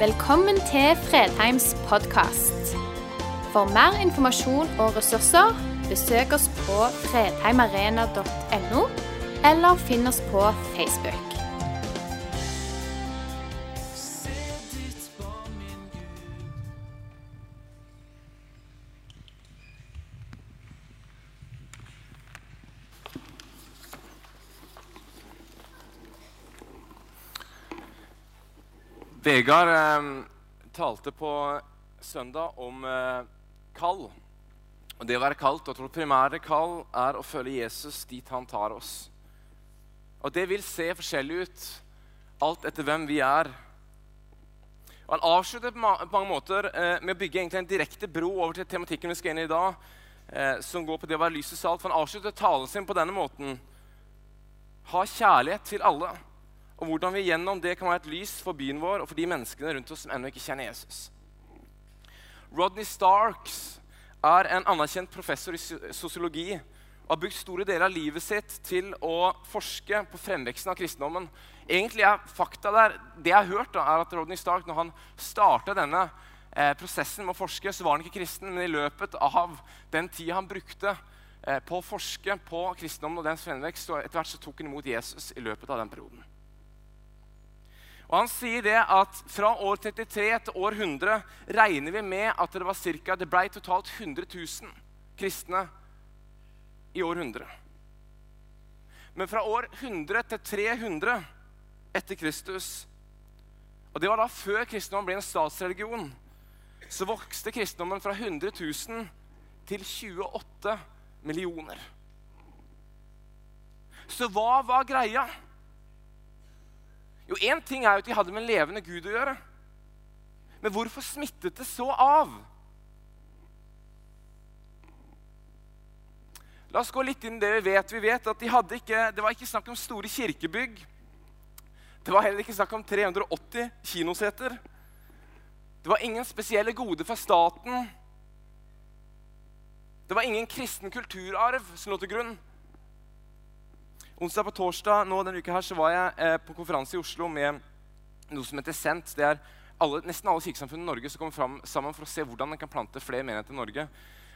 Velkommen til Fredheims podkast. For mer informasjon og ressurser, besøk oss på fredheimarena.no, eller finn oss på Facebook. Vegard eh, talte på søndag om eh, kall. Og det å være kalt, jeg tror primære kall er å følge Jesus dit han tar oss. Og det vil se forskjellig ut alt etter hvem vi er. Og Han avslutter på mange måter eh, med å bygge en direkte bro over til tematikken vi skal inn i i dag, eh, som går på det å være lys og salt. For Han avslutter talen sin på denne måten. Ha kjærlighet til alle og hvordan vi gjennom det kan være et lys for byen vår og for de menneskene rundt oss som ennå ikke kjenner Jesus. Rodney Starks er en anerkjent professor i sosiologi og har brukt store deler av livet sitt til å forske på fremveksten av kristendommen. Egentlig er fakta der, Det jeg har hørt, da, er at Rodney Stark, når han starta denne eh, prosessen med å forske, så var han ikke kristen, men i løpet av den tida han brukte eh, på å forske på kristendommen og dens fremvekst, så etter hvert så tok han imot Jesus i løpet av den perioden. Og Han sier det at fra år 33 til år 100 regner vi med at det var cirka, det ble totalt 100 000 kristne i år 100. Men fra år 100 til 300 etter Kristus, og det var da før kristendommen ble en statsreligion, så vokste kristendommen fra 100 000 til 28 millioner. Så hva var greia? Jo, Én ting er jo at de hadde med en levende Gud å gjøre. Men hvorfor smittet det så av? La oss gå litt inn i det vi vet. Vi vet at de ikke, Det var ikke snakk om store kirkebygg. Det var heller ikke snakk om 380 kinoseter. Det var ingen spesielle goder fra staten. Det var ingen kristen kulturarv som lå til grunn. Onsdag på torsdag nå denne uka her, så var jeg eh, på konferanse i Oslo med noe som heter SENT. Det er alle, nesten alle kirkesamfunn i Norge som kommer fram, sammen for å se hvordan en kan plante flere menigheter i Norge.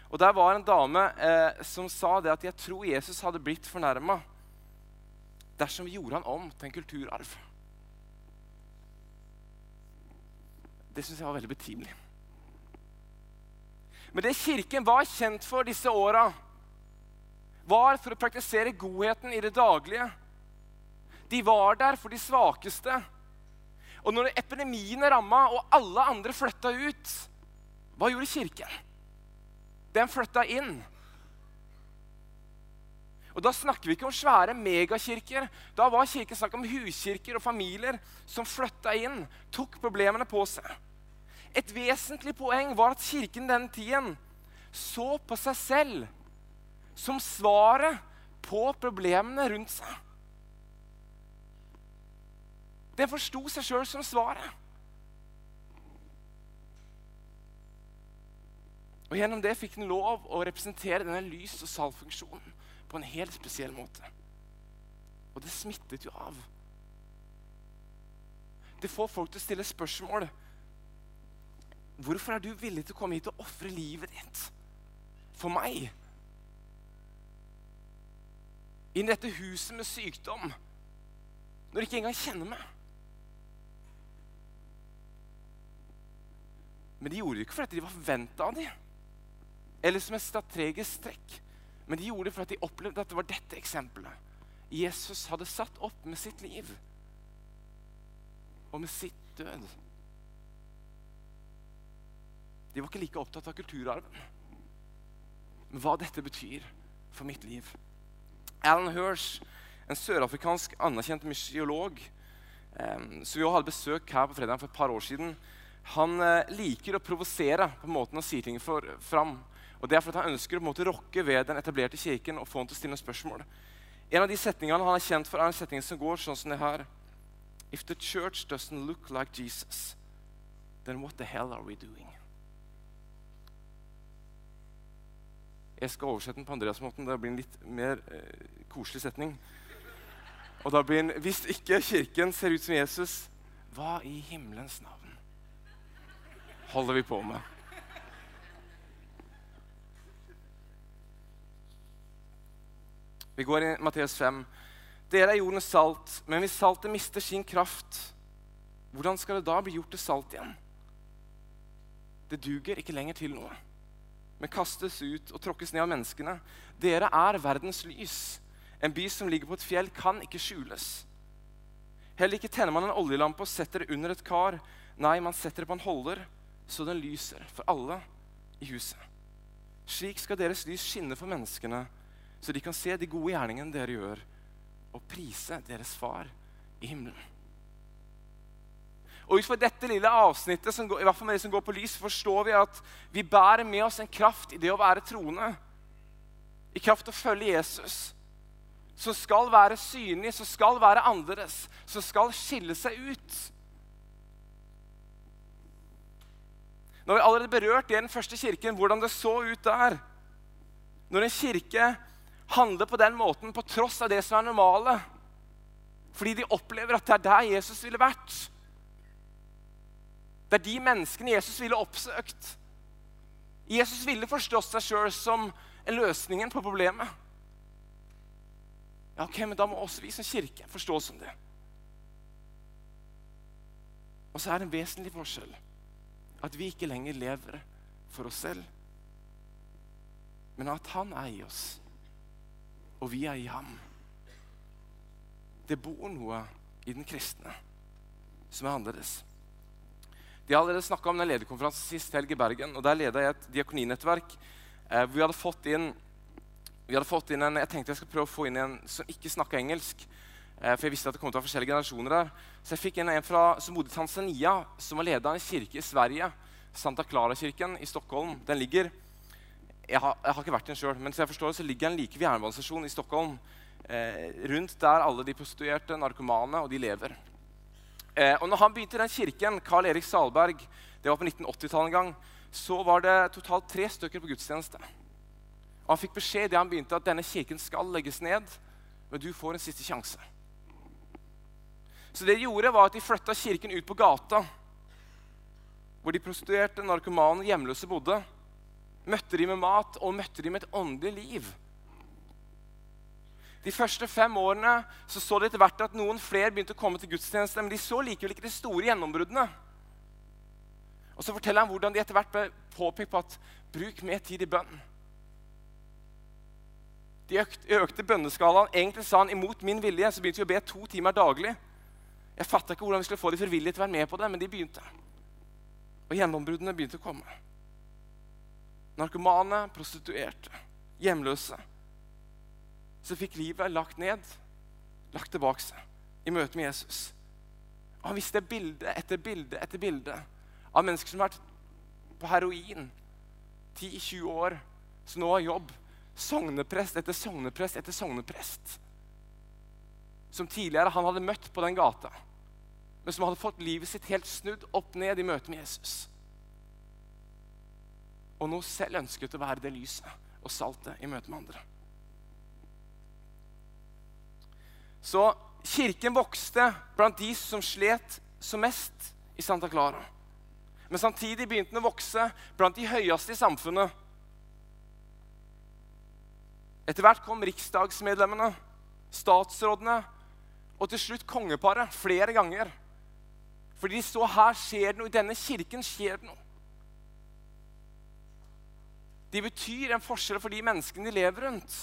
Og Der var en dame eh, som sa det at jeg tror Jesus hadde blitt fornærma dersom vi gjorde han om til en kulturarv. Det syns jeg var veldig betimelig. Men det Kirken var kjent for disse åra, var for å praktisere godheten i det daglige. De var der for de svakeste. Og når epidemiene ramma og alle andre flytta ut, hva gjorde Kirken? Den flytta inn. Og Da snakker vi ikke om svære megakirker. Da var kirken snakk om huskirker og familier som flytta inn, tok problemene på seg. Et vesentlig poeng var at kirken denne tiden så på seg selv som svaret på problemene rundt seg. Den forsto seg sjøl som svaret. Og Gjennom det fikk den lov å representere denne lys- og salgfunksjonen på en helt spesiell måte. Og det smittet jo av. Det får folk til å stille spørsmål. Hvorfor er du villig til å komme hit og ofre livet ditt for meg? Inn i dette huset med sykdom, når de ikke engang kjenner meg? Men de gjorde det ikke fordi de var forventa av dem, eller som et strategisk trekk. Men de gjorde det fordi de opplevde at det var dette eksempelet Jesus hadde satt opp med sitt liv og med sitt død. De var ikke like opptatt av kulturarven, men hva dette betyr for mitt liv. Alan Hirsch, en sørafrikansk anerkjent misiolog, som vi også hadde besøk her på fredag for et par år siden, han eh, liker å provosere på måten han sier ting for, fram. Og det er fordi han ønsker å måte rokke ved den etablerte kirken og få han til å stille spørsmål. En av de setningene han er kjent for, er en setning som går sånn som det her. If the church doesn't look like Jesus, then what the hell are we doing? Jeg skal oversette den på Andreas-måten. Det blir en litt mer eh, koselig setning. Og da blir den Hvis ikke kirken ser ut som Jesus, hva i himmelens navn holder vi på med? Vi går i Matteus 5. Dere er jordens salt, men hvis saltet mister sin kraft, hvordan skal det da bli gjort til salt igjen? Det duger ikke lenger til noe, men kastes ut og tråkkes ned av menneskene. Dere er verdens lys. En by som ligger på et fjell, kan ikke skjules. Heller ikke tenner man en oljelampe og setter det under et kar. Nei, man setter det på en holder, så den lyser for alle i huset. Slik skal deres lys skinne for menneskene så de kan se de gode gjerningene dere gjør, og prise deres far i himmelen. Og Ut fra dette lille avsnittet, går, i hvert fall med det som går på lys, forstår vi at vi bærer med oss en kraft i det å være troende. I kraft å følge Jesus. Som skal være synlig, som skal være annerledes, som skal skille seg ut. Nå har vi allerede berørt det i den første kirken, hvordan det så ut der. Når en kirke handler på den måten på tross av det som er normale. Fordi de opplever at det er der Jesus ville vært. Det er de menneskene Jesus ville oppsøkt. Jesus ville forstått seg sjøl som løsningen på problemet. Ja, ok, Men da må også vi som kirke forstå oss som det. Og så er det en vesentlig forskjell. At vi ikke lenger lever for oss selv, men at han er i oss og vi er i ham. Det bor noe i den kristne som er annerledes. De har allerede snakka om den lederkonferansen sist helg i Bergen. og Der leda jeg et diakoninettverk. Eh, vi hadde fått inn, hadde fått inn en, Jeg tenkte jeg skulle prøve å få inn en som ikke snakka engelsk. Eh, for jeg visste at det kom til å være forskjellige generasjoner der. Så jeg fikk inn en fra, som bodde i Tanzania, som var leda av en kirke i Sverige. Santa Clara-kirken i Stockholm. Den ligger jeg har, jeg har, ikke vært den sjøl, men så jeg forstår det, så ligger den like ved jernbanestasjonen i Stockholm. Eh, rundt der alle de prostituerte, narkomane og de lever. Eh, og når han begynte i den kirken, Carl Erik Salberg, det var på 1980-tallet en gang, så var det totalt tre stykker på gudstjeneste. Og Han fikk beskjed det han begynte at denne kirken skal legges ned, men du får en siste sjanse. Så det de gjorde, var at de flytta kirken ut på gata, hvor de prostituerte, narkomane hjemløse bodde møtte de med mat og møtte de med et åndelig liv. De første fem årene så, så de etter hvert at noen flere begynte å komme til gudstjeneste, men de så likevel ikke de store gjennombruddene. Og Så forteller han hvordan de etter hvert ble påpekt på at bruk mer tid i bønn. De økte, økte bønneskalaen. Egentlig sa han imot min vilje så begynte vi å be to timer daglig. Jeg fatta ikke hvordan vi skulle få de frivillige til å være med på det, men de begynte. Og gjennombruddene begynte å komme narkomane, prostituerte, hjemløse. Så fikk livet lagt ned, lagt tilbake seg i møte med Jesus. Og Han visste bilde etter bilde etter bilde av mennesker som har vært på heroin 10-20 år, som nå har jobb. Sogneprest etter sogneprest etter sogneprest. Som tidligere han hadde møtt på den gata, men som hadde fått livet sitt helt snudd opp ned i møte med Jesus og nå selv ønsket å være det lyset og saltet i møte med andre. Så kirken vokste blant de som slet som mest i Santa Clara. Men samtidig begynte den å vokse blant de høyeste i samfunnet. Etter hvert kom riksdagsmedlemmene, statsrådene og til slutt kongeparet flere ganger. Fordi de så her skjer det noe, i denne kirken skjer det noe. De betyr en forskjell for de menneskene de lever rundt.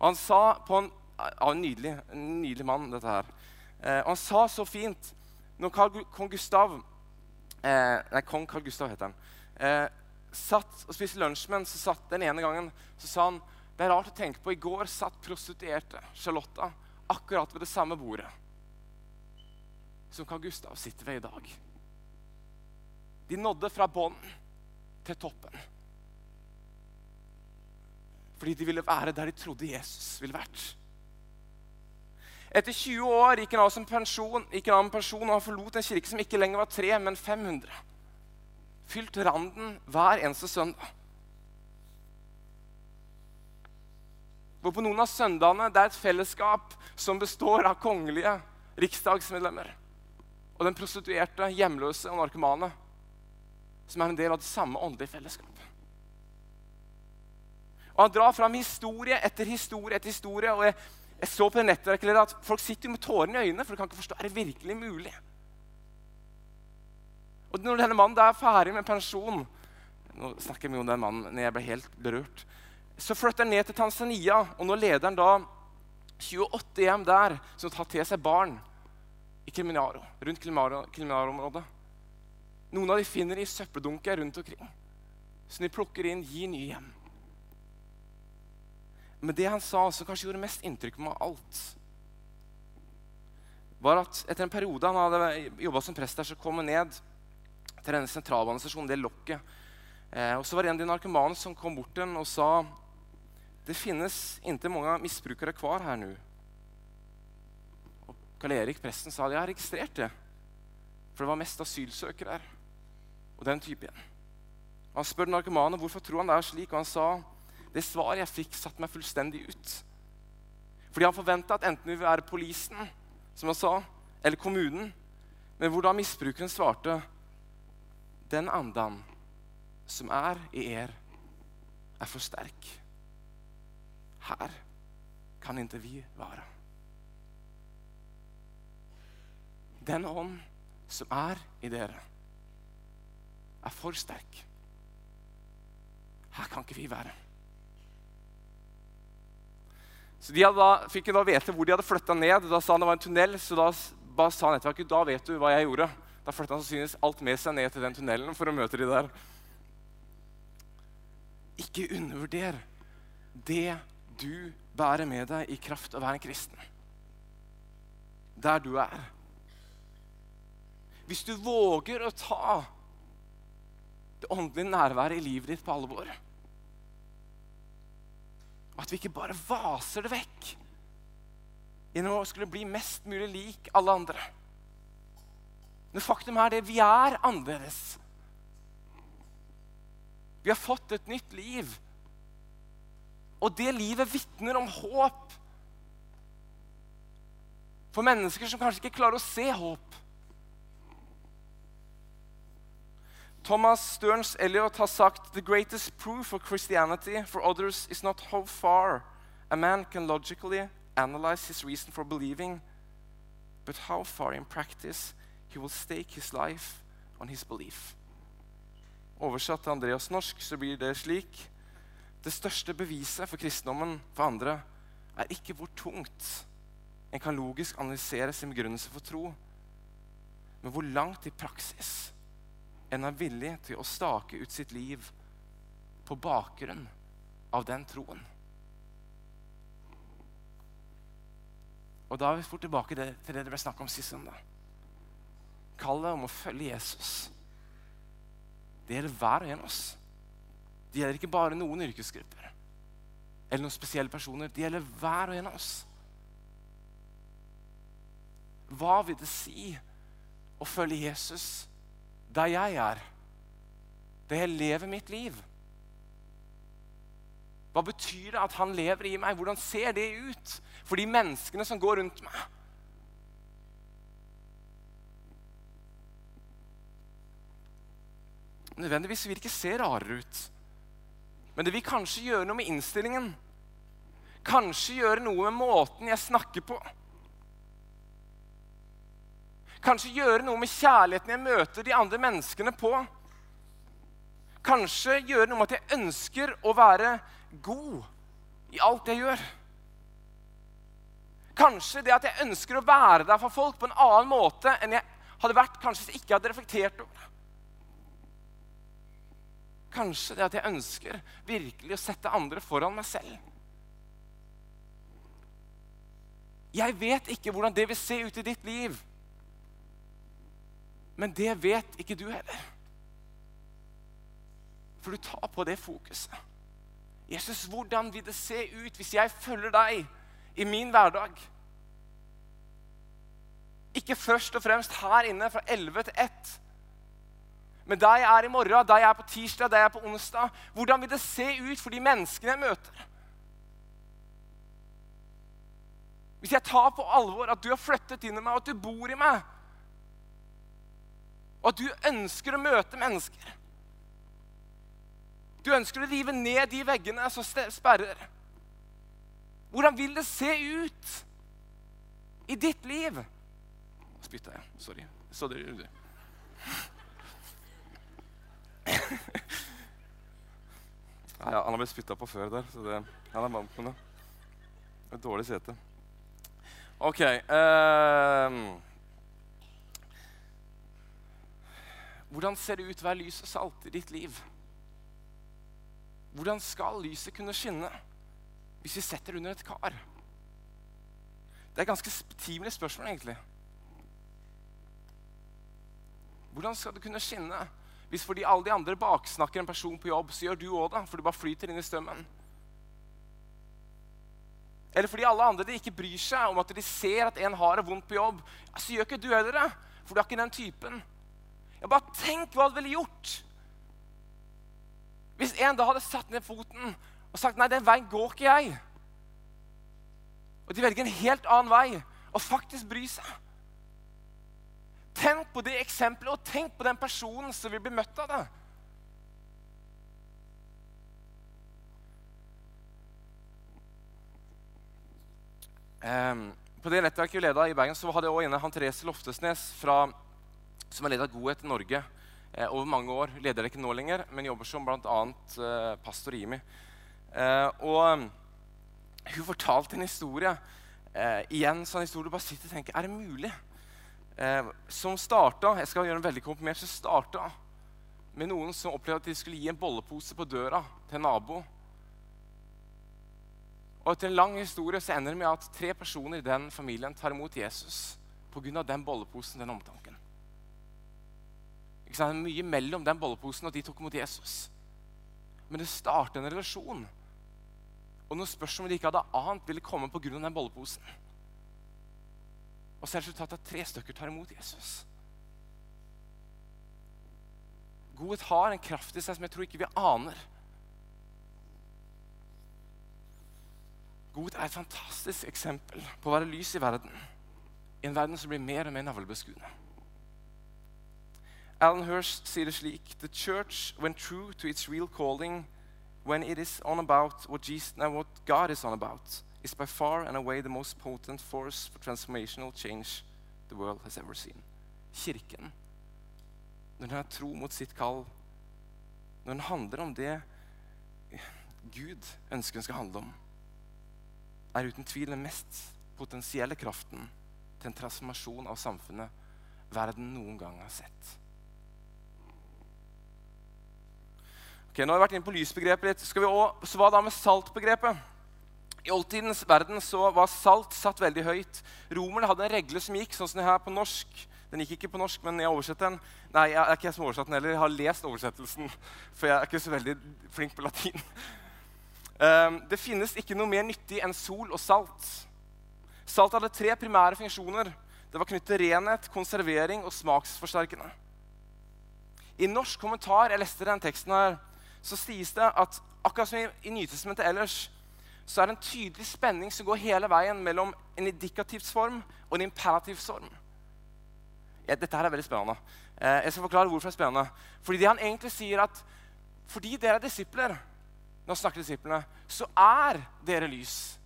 Og han sa på en, ja, en nydelig, en nydelig mann, dette her. Eh, og han sa så fint når Carl, kong Gustav eh, Nei, kong Carl Gustav heter han. Eh, satt og spiste lunsj med så satt den ene gangen så sa han det er rart å tenke på. I går satt prostituerte Charlotta akkurat ved det samme bordet som Carl Gustav sitter ved i dag. De nådde fra bånn til toppen. Fordi de ville være der de trodde Jesus ville vært. Etter 20 år gikk han av som pensjon, gikk han av med pensjon, og han forlot en kirke som ikke lenger var tre, men 500. Fylt randen hver eneste søndag. Hvor på noen av søndagene det er et fellesskap som består av kongelige riksdagsmedlemmer og den prostituerte, hjemløse og narkomane som er en del av det samme åndelige fellesskapet. Og Han drar fram historie etter historie etter historie. og Jeg, jeg så på nettverket at folk sitter med tårene i øynene, for de kan ikke forstå er det virkelig mulig. Og når denne mannen er ferdig med pensjon Nå snakker vi om den mannen når jeg ble helt berørt. Så flytter han ned til Tanzania, og nå leder han da 28 hjem der som tar til seg barn i Kilimanjaro, rundt Kilimanjaro-området. Noen av de finner de i søppeldunker rundt omkring. Så de plukker inn, gir nye hjem. Men det han sa, som kanskje gjorde mest inntrykk på meg alt, var at etter en periode han hadde jobba som prest der, så kom han ned til denne sentralbanestasjonen, det lokket. Eh, og så var det en av de narkomane som kom bort til ham og sa det finnes ikke mange misbrukere kvar her nå. Og Karl Erik, presten, sa at jeg har registrert det. For det var mest asylsøkere her. Og den type igjen. Han spør narkomane hvorfor tror han det er slik, og han sa det svaret jeg fikk, satte meg fullstendig ut. Fordi han forventa at enten vi ville være polisen, som han sa, eller kommunen. Men hvor da misbrukeren svarte den andan som er i er, er for sterk. Her kan ikke vi være. Den ånd som er i dere, er for sterk. Her kan ikke vi være. Så De da, fikk da vite hvor de hadde flytta ned. Da sa han det var en tunnel. så da ba, sa nettverket da vet du hva jeg gjorde. Da flytta han sannsynligvis alt med seg ned til den tunnelen for å møte de der. Ikke undervurder det du bærer med deg i kraft av å være en kristen. Der du er. Hvis du våger å ta det åndelige nærværet i livet ditt på alvor At vi ikke bare vaser det vekk gjennom å skulle bli mest mulig lik alle andre. Men faktum er det vi er annerledes. Vi har fått et nytt liv. Og det livet vitner om håp. For mennesker som kanskje ikke klarer å se håp. Thomas Stearns Elliot har sagt «The greatest proof for Christianity for others is not how far a man can logically analyze his reason for believing, but how far in practice he will stake his life on his belief. Oversatt til Andreas norsk så blir det slik det største beviset for kristendommen for andre er ikke hvor tungt en kan logisk analysere sin begrunnelse for tro, men hvor langt i praksis en er villig til å stake ut sitt liv på bakgrunn av den troen. Og Da er vi fort tilbake til det det ble snakk om sist søndag. Kallet om å følge Jesus. Det gjelder hver og en av oss. Det gjelder ikke bare noen yrkesgrupper eller noen spesielle personer. Det gjelder hver og en av oss. Hva vil det si å følge Jesus der jeg er, der jeg lever mitt liv? Hva betyr det at han lever i meg? Hvordan ser det ut for de menneskene som går rundt meg? Nødvendigvis vil det ikke se rarere ut. Men det vil kanskje gjøre noe med innstillingen. Kanskje gjøre noe med måten jeg snakker på. Kanskje gjøre noe med kjærligheten jeg møter de andre menneskene på. Kanskje gjøre noe med at jeg ønsker å være god i alt jeg gjør. Kanskje det at jeg ønsker å være der for folk på en annen måte enn jeg hadde vært kanskje hvis jeg ikke hadde reflektert over det. Kanskje det at jeg ønsker virkelig å sette andre foran meg selv. Jeg vet ikke hvordan det vil se ut i ditt liv. Men det vet ikke du heller. For du tar på det fokuset. Jesus, hvordan vil det se ut hvis jeg følger deg i min hverdag? Ikke først og fremst her inne fra 11 til 1 men der jeg er i morgen, der jeg er på tirsdag, der jeg er på onsdag Hvordan vil det se ut for de menneskene jeg møter? Hvis jeg tar på alvor at du har flyttet inn i meg, og at du bor i meg, og at du ønsker å møte mennesker Du ønsker å rive ned de veggene som sperrer. Hvordan vil det se ut i ditt liv? Spytta jeg. Sorry. Så det gjorde du. Ja, han har blitt spytta på før der, så det, han er vant med det. Et dårlig sete. OK. Eh, hvordan ser det ut å være lys og salt i ditt liv? Hvordan skal lyset kunne skinne hvis vi setter det under et kar? Det er ganske betimelig spørsmål, egentlig. Hvordan skal det kunne skinne hvis fordi alle de andre baksnakker en person på jobb, så gjør du òg det? For du bare flyter inn i strømmen. Eller fordi alle andre de ikke bryr seg om at de ser at en har det vondt på jobb, så gjør ikke du heller det. For du er ikke den typen. Ja, bare tenk hva det ville gjort hvis en da hadde satt ned foten og sagt nei, den veien går ikke jeg. Og de velger en helt annen vei og faktisk bry seg. Tenk på det eksempelet, og tenk på den personen som vil bli møtt av det. Um, på det nettverket vi leda i Bergen, så hadde jeg også inne han Therese Loftesnes, fra, som har av Godhet i Norge eh, over mange år. Leder ikke nå lenger, men jobber som bl.a. Eh, pastor Imi. Eh, og um, hun fortalte en historie. Eh, igjen sånn historie du bare sitter og tenker Er det mulig? Eh, som starta jeg skal gjøre en veldig komprimert, så starta med noen som opplevde at de skulle gi en bollepose på døra til en nabo. Og Etter en lang historie så ender det med at tre personer i den familien tar imot Jesus pga. den bolleposen, den omtanken. Ikke sant? Mye mellom den bolleposen og de tok imot Jesus. Men det startet en relasjon. Og noen spørsmål de ikke hadde ant, ville komme pga. den bolleposen. Og så er resultatet at tre stykker tar imot Jesus. Godhet har en kraft i seg som jeg tror ikke vi aner. Godhet er et fantastisk eksempel på å være lys i verden. I en verden som blir mer og mer navlebeskuende. Alan Hirst sier det slik The church went true to its real calling when it is on about what, Jesus, what God is on about is by far and away the most potent force for transformational change the world has ever seen. Kirken, når den har tro mot sitt kall, når den handler om det Gud ønsker den skal handle om, er uten tvil den mest potensielle kraften til en transformasjon av samfunnet verden noen gang har sett. Ok, Nå har vi vært inne på lysbegrepet litt. Skal vi også, så Hva da med saltbegrepet? I oldtidens verden så var salt satt veldig høyt. Romerne hadde en regle som gikk sånn som det her på norsk. Den gikk ikke på norsk, men jeg oversetter den. Nei, jeg er ikke jeg som oversatt den heller. Jeg har lest oversettelsen, for jeg er ikke så veldig flink på latin. Um, det finnes ikke noe mer nyttig enn sol og salt. Salt hadde tre primære funksjoner. Det var knyttet til renhet, konservering og smaksforsterkende. I norsk kommentar jeg leste den teksten her, så sies det at akkurat som i, Nytestementet ellers så er det en tydelig spenning som går hele veien mellom en indikativs form og en imperativs form. Ja, dette her er veldig spennende. Eh, jeg skal forklare hvorfor det er spennende. Fordi det han egentlig sier at fordi dere er disipler, når han snakker disiplene, så er dere lys.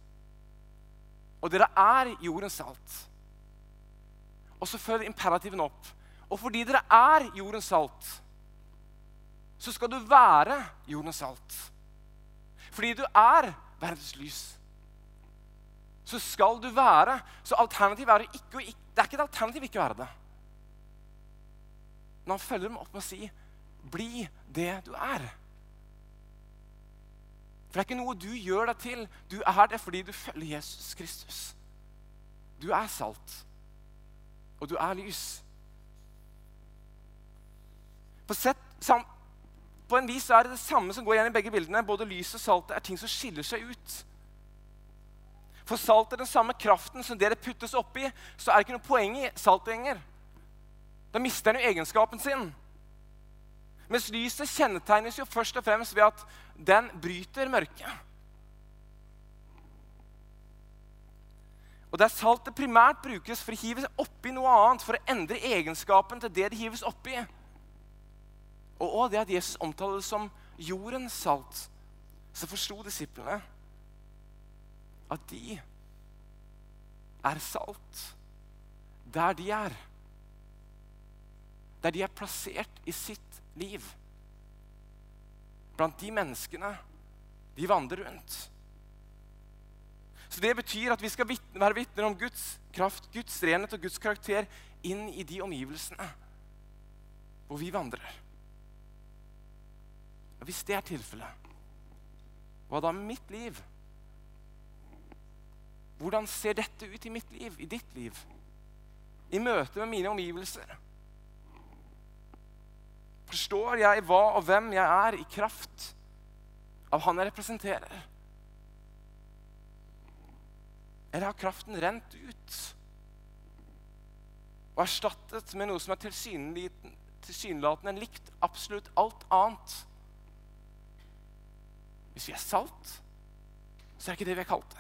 Og dere er jordens salt. Og så følger imperativen opp. Og fordi dere er jordens salt, så skal du være jordens salt. Fordi du er verdens lys. Så skal du være. Så alternativet er ikke Det er ikke et alternativ ikke å være det. Men han følger dem opp med å si, 'Bli det du er'. For det er ikke noe du gjør deg til. Du er det fordi du følger Jesus Kristus. Du er salt, og du er lys. På, sett, sam, på en vis er det det samme som går igjen i begge bildene. Både lyset og saltet er ting som skiller seg ut. For salt er den samme kraften som det det puttes oppi, så er det ikke noe poeng i saltet lenger. Da mister den jo egenskapen sin. Mens lyset kjennetegnes jo først og fremst ved at den bryter mørket. Og Der saltet primært brukes for å hive oppi noe annet, for å endre egenskapen til det det hives oppi. Og også det at Jesus omtaler det som jordens salt, så forsto disiplene at de er salt der de er. Der de er plassert i sitt liv. Blant de menneskene de vandrer rundt. Så Det betyr at vi skal være vitner om Guds kraft, Guds renhet og Guds karakter inn i de omgivelsene hvor vi vandrer. Hvis det er tilfellet, hva da med mitt liv? Hvordan ser dette ut i mitt liv, i ditt liv? I møte med mine omgivelser? Forstår jeg hva og hvem jeg er i kraft av han jeg representerer? Eller har kraften rent ut og erstattet med noe som er tilsynelatende likt absolutt alt annet? Hvis vi er salt, så er det ikke det vi er kalt.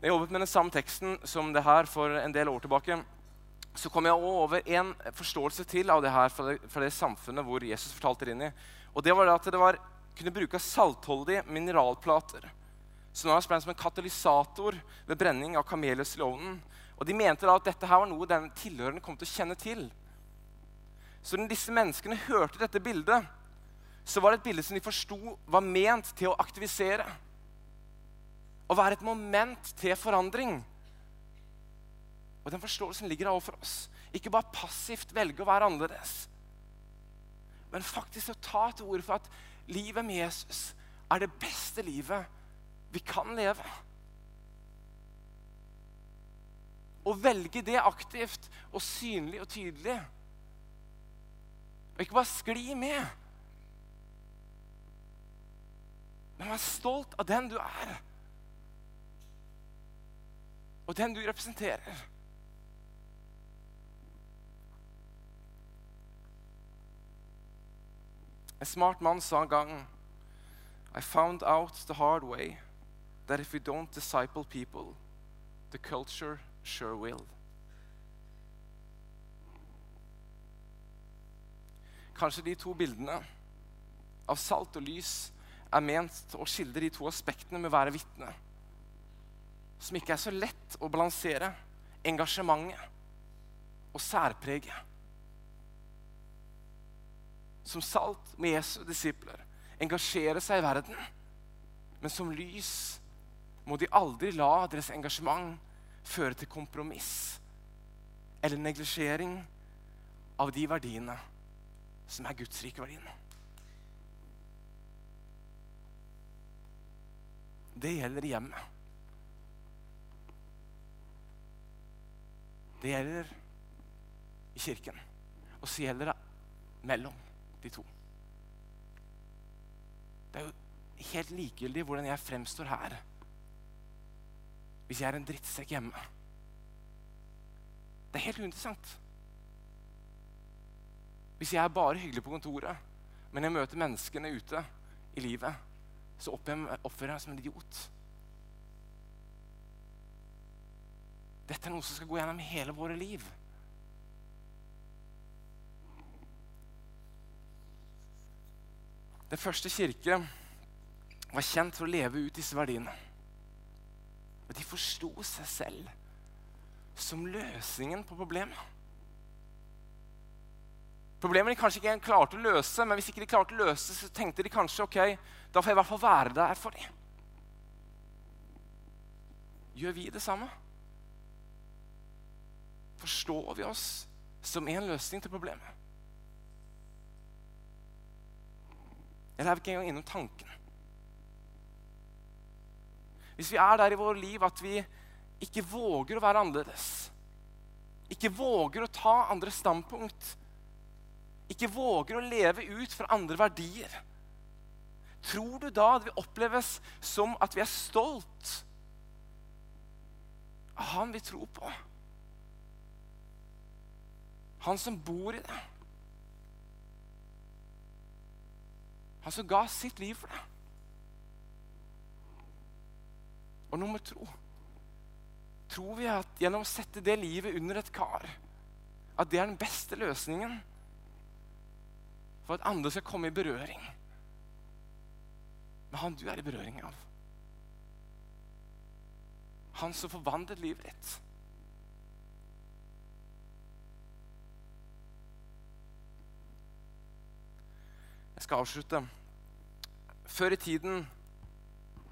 Når jeg jobbet med den samme teksten som det her for en del år tilbake, så kom jeg over en forståelse til av det her fra det, fra det samfunnet hvor Jesus fortalte det inn i. Og det var at det var, kunne bruke saltholdige mineralplater. Så nå er det som en katalysator ved brenning av kamelhus i ovnen. Og de mente da at dette her var noe den tilhørende kom til å kjenne til. Så når disse menneskene hørte dette bildet, så var det et bilde som de forsto var ment til å aktivisere å være et moment til forandring. Og den forståelsen ligger overfor oss. Ikke bare passivt velge å være annerledes, men faktisk å ta til orde for at livet med Jesus er det beste livet vi kan leve. Å velge det aktivt og synlig og tydelig. Og ikke bare skli med, men vær stolt av den du er og den du representerer. En smart mann sa en gang I found out the hard way that if we don't disciple people, the culture sure will. Kanskje de to bildene av salt og lys er ment å skildre de to aspektene med å være vitne som ikke er så lett å balansere engasjementet og særpreget. Som salt med Jesu disipler engasjere seg i verden. Men som lys må de aldri la deres engasjement føre til kompromiss eller neglisjering av de verdiene som er Guds rike verdien. Det gjelder hjemmet. Det gjelder i kirken. Og så gjelder det mellom de to. Det er jo helt likegyldig hvordan jeg fremstår her hvis jeg er en drittsekk hjemme. Det er helt uinteressant. Hvis jeg er bare hyggelig på kontoret, men jeg møter menneskene ute i livet, så oppfører jeg meg som en idiot. Dette er noe som skal gå gjennom hele våre liv. Den første kirke var kjent for å leve ut disse verdiene. Og de forsto seg selv som løsningen på problemet. Problemet de kanskje ikke klarte å løse, men hvis ikke de klarte å løse, så tenkte de kanskje ok, da får jeg i hvert fall være der for dem. Gjør vi det samme? Forstår vi oss som en løsning til problemet? Eller er vi ikke engang innom tanken? Hvis vi er der i vårt liv at vi ikke våger å være annerledes, ikke våger å ta andre standpunkt, ikke våger å leve ut fra andre verdier, tror du da at vi oppleves som at vi er stolt av han vi tror på? Han som bor i det. Han som ga sitt liv for det. Og nummer tro. tror vi at gjennom å sette det livet under et kar, at det er den beste løsningen for at andre skal komme i berøring med han du er i berøring av. Han som forvandlet livet ditt. Jeg skal avslutte. Før i tiden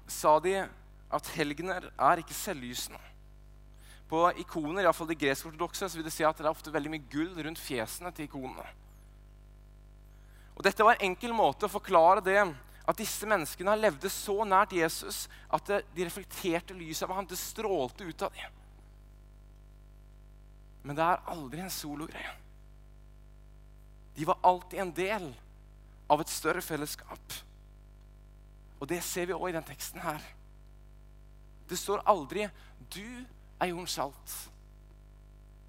sa de at helgener er ikke selvlysende. På ikoner, iallfall de gresk-ortodokse, vil det si at det er ofte veldig mye gull rundt fjesene til ikonene. Og Dette var en enkel måte å forklare det at disse menneskene levde så nært Jesus at de reflekterte lyset av ham. Det strålte ut av dem. Men det er aldri en sologreie. De var alltid en del av et større fellesskap. Og det ser vi òg i den teksten her. Det står aldri 'du er jordens salt'.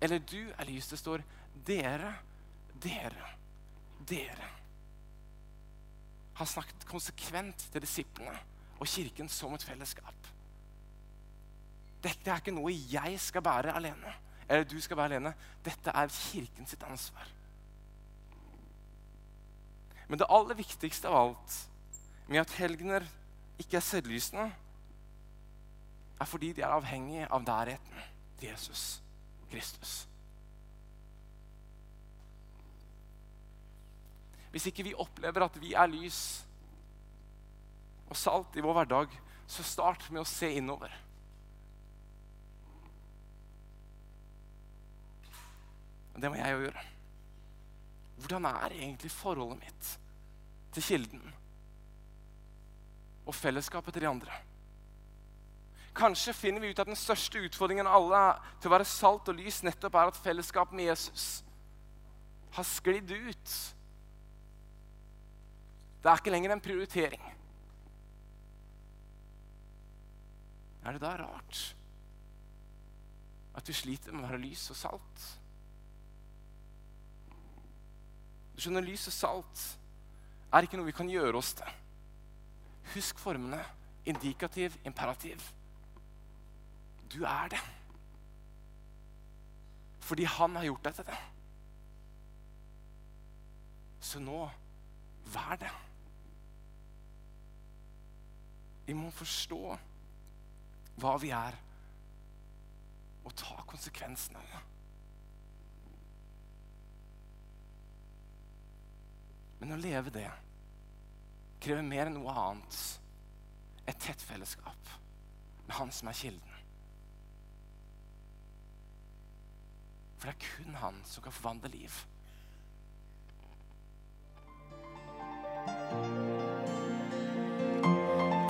Eller 'du er lys'. Det står 'dere, dere, dere'. Han snakket konsekvent til disiplene og kirken som et fellesskap. Dette er ikke noe jeg skal bære alene. Eller du skal bære alene. Dette er kirken sitt ansvar. Men det aller viktigste av alt med at helgener ikke er selvlysende, er fordi de er avhengige av nærheten til Jesus Kristus. Hvis ikke vi opplever at vi er lys og salt i vår hverdag, så start med å se innover. Det må jeg jo gjøre. Hvordan er egentlig forholdet mitt til Kilden og fellesskapet til de andre? Kanskje finner vi ut at den største utfordringen av alle til å være salt og lys nettopp er at fellesskapet med Jesus har sklidd ut. Det er ikke lenger en prioritering. Er det da rart at vi sliter med å være lys og salt? Du skjønner, Lys og salt er ikke noe vi kan gjøre oss til. Husk formene indikativ, imperativ. Du er det. Fordi han har gjort deg til det. Så nå vær det. Vi må forstå hva vi er, og ta konsekvensen av det. Men å leve det krever mer enn noe annet. Et tett fellesskap med Han som er kilden. For det er kun Han som kan forvandle liv.